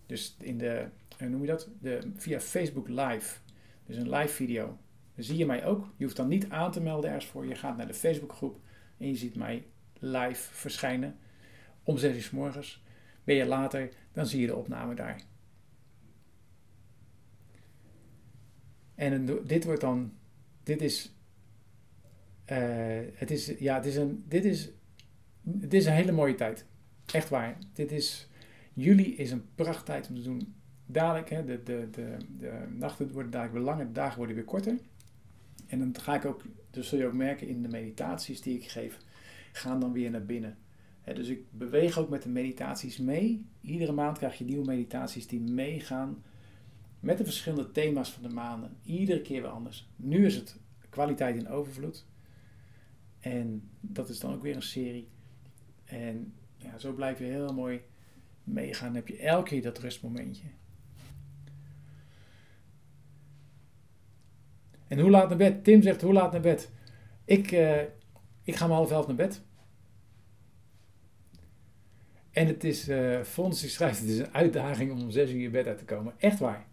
Speaker 1: Dus in de, hoe noem je dat? De, via Facebook Live. Dus een live video. Dan zie je mij ook. Je hoeft dan niet aan te melden ergens voor. Je gaat naar de Facebookgroep en je ziet mij live verschijnen om 6 uur s morgens. Ben je later, dan zie je de opname daar. En dit wordt dan, dit is, uh, het is, ja, het is een, dit is, dit is een hele mooie tijd. Echt waar. Dit is, juli is een prachttijd om te doen. Dadelijk, hè, de, de, de, de nachten worden dadelijk weer langer, de dagen worden weer korter. En dan ga ik ook, dus zul je ook merken in de meditaties die ik geef, gaan dan weer naar binnen. dus ik beweeg ook met de meditaties mee. Iedere maand krijg je nieuwe meditaties die meegaan met de verschillende thema's van de maanden. Iedere keer weer anders. Nu is het kwaliteit in overvloed. En dat is dan ook weer een serie. En ja, zo blijf je heel mooi meegaan. Dan heb je elke keer dat rustmomentje. En hoe laat naar bed? Tim zegt, hoe laat naar bed? Ik, uh, ik ga om half elf naar bed. En het is, uh, Fons die schrijft, het is een uitdaging om om zes uur je bed uit te komen. Echt waar.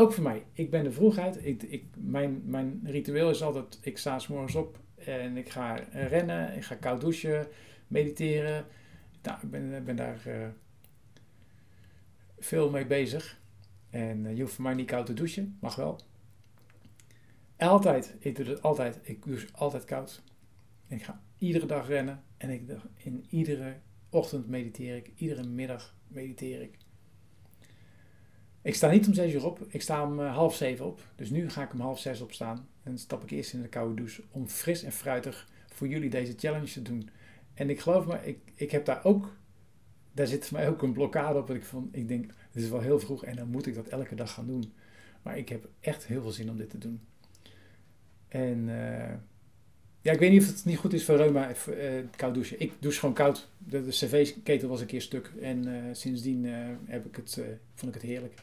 Speaker 1: Ook voor mij. Ik ben er vroeg uit. Ik, ik, mijn, mijn ritueel is altijd, ik sta s morgens op en ik ga rennen. Ik ga koud douchen, mediteren. Nou, ik ben, ben daar uh, veel mee bezig. En je hoeft voor mij niet koud te douchen. Mag wel. Altijd, ik doe het altijd. Ik douche altijd koud. Ik ga iedere dag rennen en ik, in iedere ochtend mediteer ik, iedere middag mediteer ik. Ik sta niet om zes uur op, ik sta om uh, half zeven op. Dus nu ga ik om half zes opstaan en stap ik eerst in de koude douche om fris en fruitig voor jullie deze challenge te doen. En ik geloof me, ik, ik heb daar ook, daar zit voor mij ook een blokkade op. Dat ik, van, ik denk, het is wel heel vroeg en dan moet ik dat elke dag gaan doen. Maar ik heb echt heel veel zin om dit te doen. En uh, ja, ik weet niet of het niet goed is voor reuma, uh, koud douchen. Ik douche gewoon koud. De, de cv-ketel was een keer stuk en sindsdien heb ik het, vond ik het heerlijk.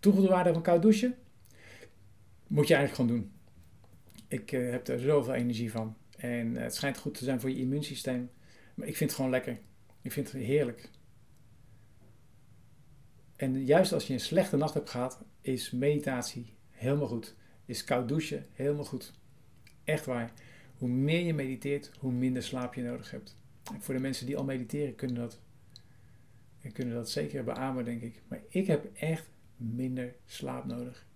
Speaker 1: Toegevoegde waarde van koud douchen? Moet je eigenlijk gewoon doen. Ik heb er zoveel energie van. En het schijnt goed te zijn voor je immuunsysteem. Maar ik vind het gewoon lekker. Ik vind het heerlijk. En juist als je een slechte nacht hebt gehad, is meditatie helemaal goed. Is koud douchen helemaal goed. Echt waar. Hoe meer je mediteert, hoe minder slaap je nodig hebt. En voor de mensen die al mediteren, kunnen dat, kunnen dat zeker beamen, denk ik. Maar ik heb echt minder slaap nodig.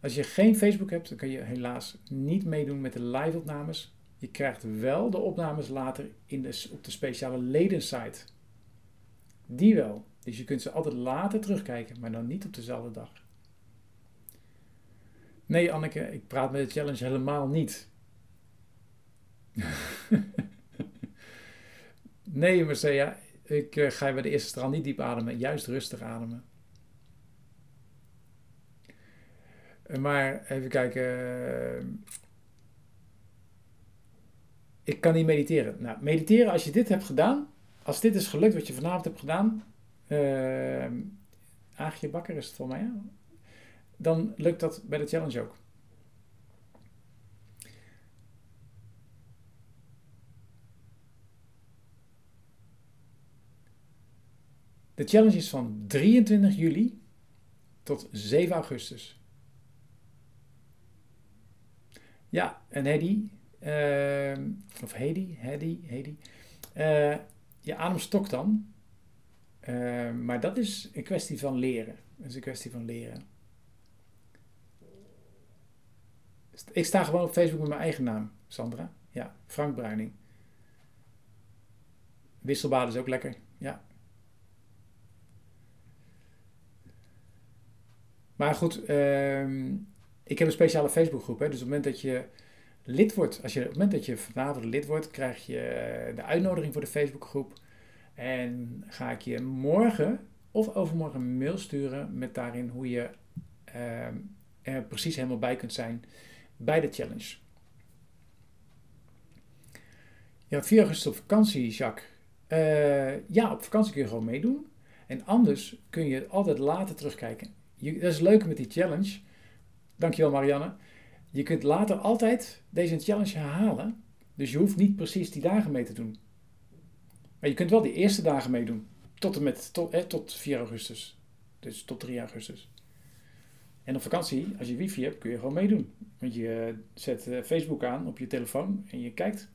Speaker 1: Als je geen Facebook hebt, dan kan je helaas niet meedoen met de live-opnames. Je krijgt wel de opnames later in de, op de speciale ledensite. Die wel. Dus je kunt ze altijd later terugkijken, maar dan niet op dezelfde dag. Nee, Anneke, ik praat met de challenge helemaal niet. nee, Marcea, ik uh, ga bij de eerste straal niet diep ademen, juist rustig ademen. Maar even kijken. Uh, ik kan niet mediteren. Nou, mediteren als je dit hebt gedaan, als dit is gelukt wat je vanavond hebt gedaan, uh, Aagje Bakker is het voor mij, dan lukt dat bij de challenge ook. De challenge is van 23 juli tot 7 augustus. Ja, en Hedy, uh, of Hedy, Hedy, Hedy, uh, je adem stokt dan. Uh, maar dat is een kwestie van leren. Dat is een kwestie van leren. Ik sta gewoon op Facebook met mijn eigen naam, Sandra. Ja, Frank Bruining. Wisselbaden is ook lekker, ja. Maar goed, uh, ik heb een speciale Facebookgroep. Hè, dus op het moment dat je lid wordt, als je, op het moment dat je vanavond lid wordt, krijg je de uitnodiging voor de Facebookgroep. En ga ik je morgen of overmorgen een mail sturen met daarin hoe je uh, er precies helemaal bij kunt zijn bij de challenge. Had 4 augustus op vakantie, Jacques. Uh, ja, op vakantie kun je gewoon meedoen. En anders kun je altijd later terugkijken. Je, dat is leuk met die challenge. Dankjewel Marianne. Je kunt later altijd deze challenge herhalen. Dus je hoeft niet precies die dagen mee te doen. Maar je kunt wel die eerste dagen meedoen. Tot en met tot, tot 4 augustus. Dus tot 3 augustus. En op vakantie, als je wifi hebt, kun je gewoon meedoen. Want je zet Facebook aan op je telefoon en je kijkt.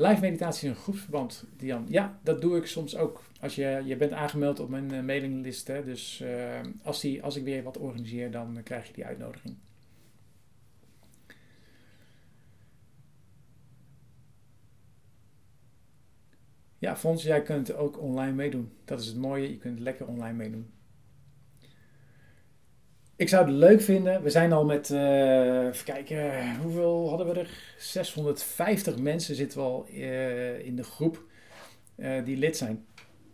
Speaker 1: Live meditatie in een groepsverband, Dian. Ja, dat doe ik soms ook. Als je, je bent aangemeld op mijn mailinglist, hè, dus als, die, als ik weer wat organiseer, dan krijg je die uitnodiging. Ja, Fons, jij kunt ook online meedoen. Dat is het mooie, je kunt lekker online meedoen. Ik zou het leuk vinden. We zijn al met, uh, even kijken, hoeveel hadden we er? 650 mensen zitten we al uh, in de groep uh, die lid zijn.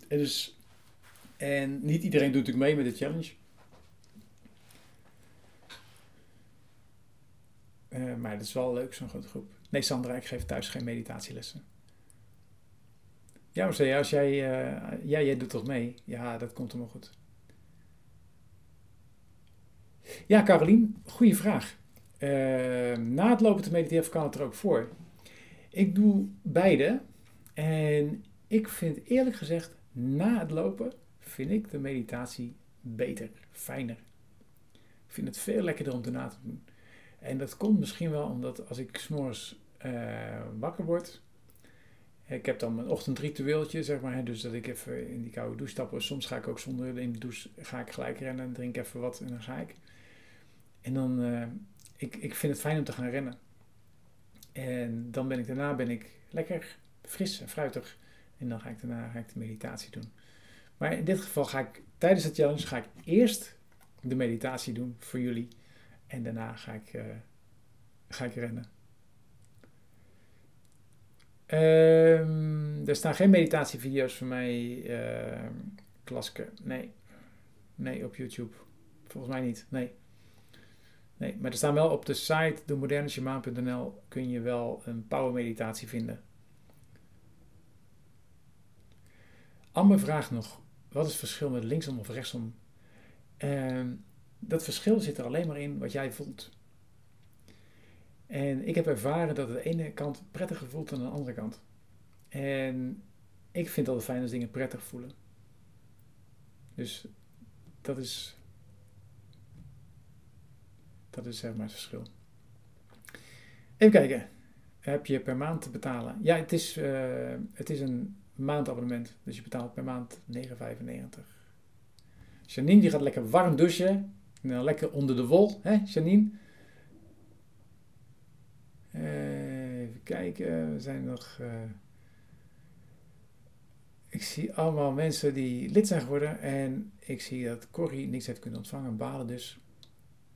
Speaker 1: En, dus, en niet iedereen doet natuurlijk mee met de challenge. maar het is wel leuk, zo'n grote groep. Nee, Sandra, ik geef thuis geen meditatielessen. Ja, Marcel, als jij, ja, jij doet toch mee? Ja, dat komt helemaal goed. Ja, Carolien, goede vraag. Uh, na het lopen te mediteren kan het er ook voor. Ik doe beide. En ik vind eerlijk gezegd, na het lopen vind ik de meditatie beter, fijner. Ik vind het veel lekkerder om daarna te doen. En dat komt misschien wel omdat als ik s'morgens uh, wakker word, ik heb dan mijn ochtendritueeltje, zeg maar. Dus dat ik even in die koude douche stap. Soms ga ik ook zonder in de douche ga ik gelijk rennen en drink even wat en dan ga ik. En dan, uh, ik, ik vind het fijn om te gaan rennen. En dan ben ik daarna ben ik lekker fris en fruitig. En dan ga ik daarna ga ik de meditatie doen. Maar in dit geval ga ik tijdens de challenge ga ik eerst de meditatie doen voor jullie. En daarna ga ik, uh, ga ik rennen. Um, er staan geen meditatievideo's van mij, uh, Klaske. Nee. Nee, op YouTube. Volgens mij niet. Nee. Nee, maar er staan wel op de site demodernenjamaan.nl kun je wel een power meditatie vinden. Amber vraagt nog, wat is het verschil met linksom of rechtsom? Uh, dat verschil zit er alleen maar in wat jij voelt. En ik heb ervaren dat de ene kant prettiger voelt dan de andere kant. En ik vind het altijd fijn als dingen prettig voelen. Dus dat is. Dat is zeg maar het verschil. Even kijken. Heb je per maand te betalen? Ja, het is, uh, het is een maandabonnement. Dus je betaalt per maand 9,95. Janine die gaat lekker warm douchen. Nou, lekker onder de wol, hè Janine? Uh, even kijken, we zijn nog. Uh, ik zie allemaal mensen die lid zijn geworden en ik zie dat Corrie niks heeft kunnen ontvangen, balen dus.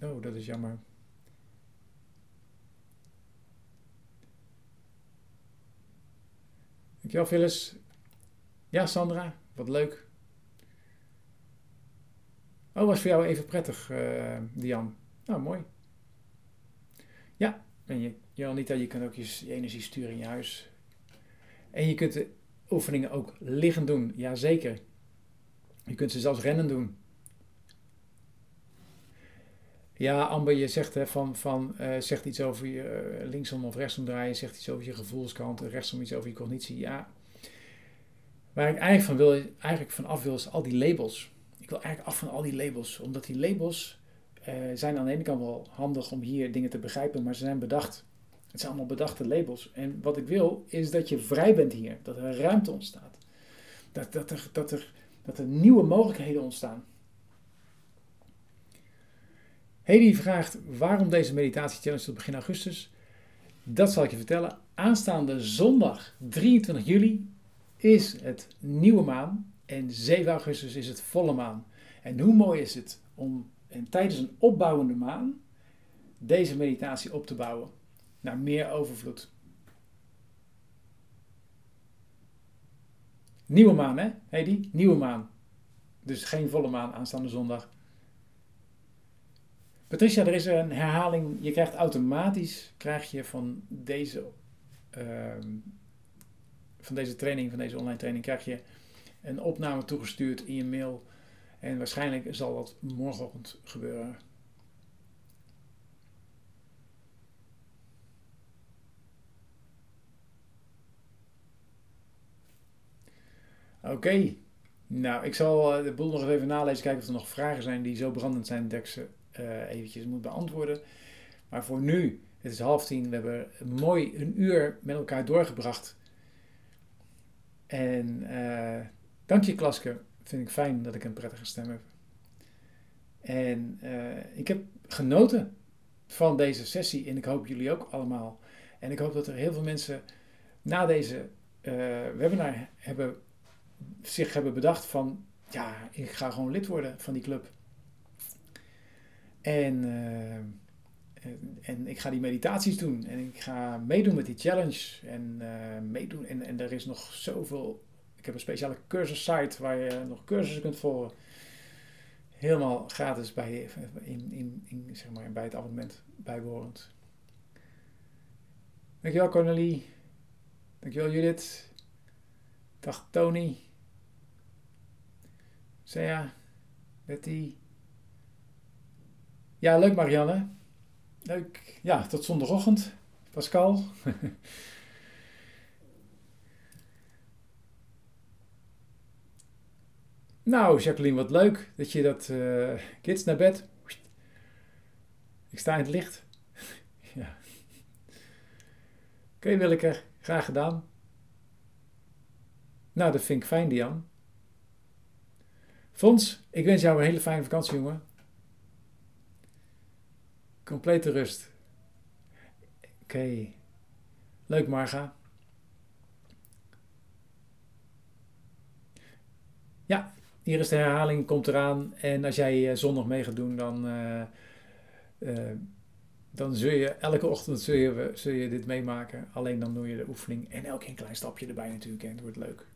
Speaker 1: Oh, dat is jammer. Dankjewel, Phyllis. Ja, Sandra, wat leuk. Oh, was voor jou even prettig, uh, Dian. Nou, mooi. Ja, en je, Janita, je kan ook je, je, energie sturen in je huis. En je kunt de oefeningen ook liggend doen, jazeker. Je kunt ze zelfs rennen doen. Ja, Amber, je zegt, hè, van, van, uh, zegt iets over je uh, linksom of rechtsom draaien, zegt iets over je gevoelskant, rechtsom iets over je cognitie. Ja, waar ik eigenlijk van, wil, eigenlijk van af wil, is al die labels. Ik wil eigenlijk af van al die labels, omdat die labels uh, zijn aan de ene kant wel handig om hier dingen te begrijpen, maar ze zijn bedacht. Het zijn allemaal bedachte labels. En wat ik wil, is dat je vrij bent hier. Dat er ruimte ontstaat. Dat, dat, er, dat, er, dat er nieuwe mogelijkheden ontstaan. Hedy vraagt waarom deze meditatie challenge tot begin augustus. Dat zal ik je vertellen. Aanstaande zondag 23 juli is het nieuwe maan. En 7 augustus is het volle maan. En hoe mooi is het om en tijdens een opbouwende maan deze meditatie op te bouwen naar meer overvloed. Nieuwe maan, hè? Hey die? Nieuwe maan. Dus geen volle maan aanstaande zondag. Patricia, er is een herhaling. Je krijgt automatisch krijg je van deze, uh, van deze training, van deze online training, krijg je een opname toegestuurd in je mail en waarschijnlijk zal dat morgenochtend gebeuren. Oké, Nou, ik zal eh, de boel nog even nalezen, kijken of er nog vragen zijn die zo brandend zijn dat ik ze eventjes moet beantwoorden. Maar voor nu, het is half tien, we hebben mooi een uur met elkaar doorgebracht. En uh, dank je Klaske, vind ik fijn dat ik een prettige stem heb. En uh, ik heb genoten van deze sessie en ik hoop jullie ook allemaal. En ik hoop dat er heel veel mensen na deze uh, webinar hebben, zich hebben bedacht van ja, ik ga gewoon lid worden van die club. En, uh, en, en, ik ga die meditaties doen en ik ga meedoen met die challenge en uh, meedoen. En, en er is nog zoveel. Ik heb een speciale cursus site waar je nog cursussen kunt volgen helemaal gratis bij, in, in, in, zeg maar, bij het abonnement bijbehorend. Dankjewel Cornelie. Dankjewel Judith. Dag Tony. Sea. Betty. Ja, leuk Marianne. Leuk. Ja, tot zondagochtend. Pascal. Nou, Jacqueline, wat leuk dat je dat. Uh, kids naar bed. Ik sta in het licht. ja. Oké, okay, Willeke, graag gedaan. Nou, dat vind ik fijn, Dian. Fons, ik wens jou een hele fijne vakantie, jongen. Complete rust. Oké. Leuk, Marga. Ja, hier is de herhaling, komt eraan. En als jij zondag mee gaat doen, dan, uh, uh, dan zul je elke ochtend zul je, zul je dit meemaken. Alleen dan doe je de oefening en elke een klein stapje erbij natuurlijk. En het wordt leuk.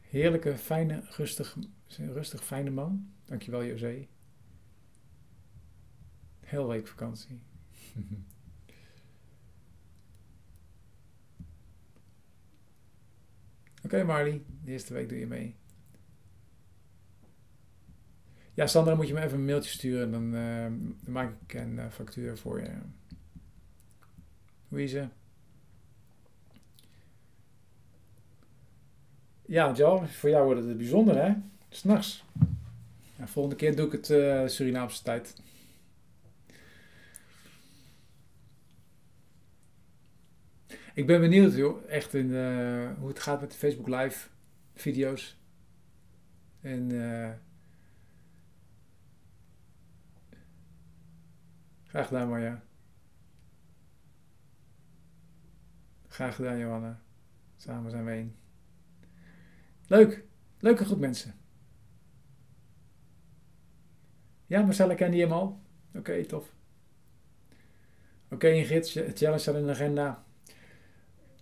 Speaker 1: Heerlijke, fijne, rustig, rustig fijne man. Dankjewel José. Heel week vakantie. Oké, okay, Marley, de eerste week doe je mee. Ja, Sandra, moet je me even een mailtje sturen. Dan, uh, dan maak ik een uh, factuur voor je. Louise. Ja, Jo, voor jou wordt het bijzonder, hè? S'nachts. Ja, volgende keer doe ik het uh, Surinaamse tijd. Ik ben benieuwd, echt in, uh, hoe het gaat met de Facebook Live video's. En uh, graag gedaan, Marja. Graag gedaan, Johanna. Samen zijn we één. Leuk. Leuke groep mensen. Ja, Marcella ken je hem al? Oké, tof. Oké, okay, Ingrid, challenge staat in de agenda.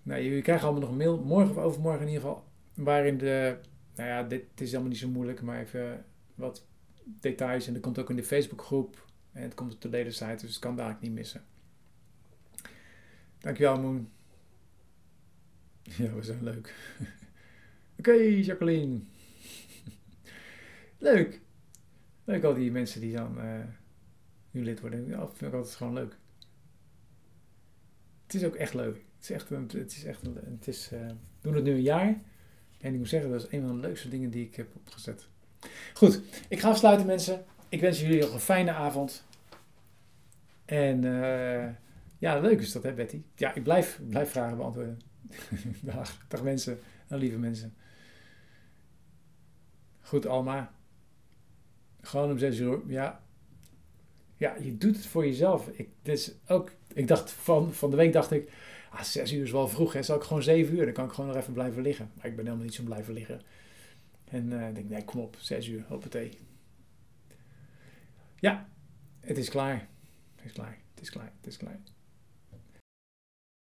Speaker 1: Nou, jullie krijgen allemaal nog een mail, morgen of overmorgen in ieder geval, waarin de, nou ja, dit is allemaal niet zo moeilijk, maar even wat details. En dat komt ook in de Facebookgroep en het komt op de ledensite, dus het kan daar niet missen. Dankjewel, Moon. Ja, we zijn leuk. Oké, Jacqueline. leuk. Leuk al die mensen die dan uh, nu lid worden. Ja, vind ik altijd gewoon leuk. Het is ook echt leuk. Is echt, het is echt, het is, uh, we doen het nu een jaar. En ik moet zeggen, dat is een van de leukste dingen die ik heb opgezet. Goed, ik ga afsluiten mensen. Ik wens jullie nog een fijne avond. En uh, ja, leuk is dat hè Betty? Ja, ik blijf, blijf vragen beantwoorden. dag, dag mensen, en lieve mensen. Goed Alma. Gewoon om zes uur. Ja, ja, je doet het voor jezelf. Ik, is ook, ik dacht van, van de week dacht ik, ah, zes uur is wel vroeg, hè. Zal ik gewoon zeven uur, dan kan ik gewoon nog even blijven liggen. Maar ik ben helemaal niet zo blijven liggen. En uh, ik denk, nee, kom op, zes uur, hoppatee. Ja, het is klaar. Het is klaar, het is klaar, het is klaar.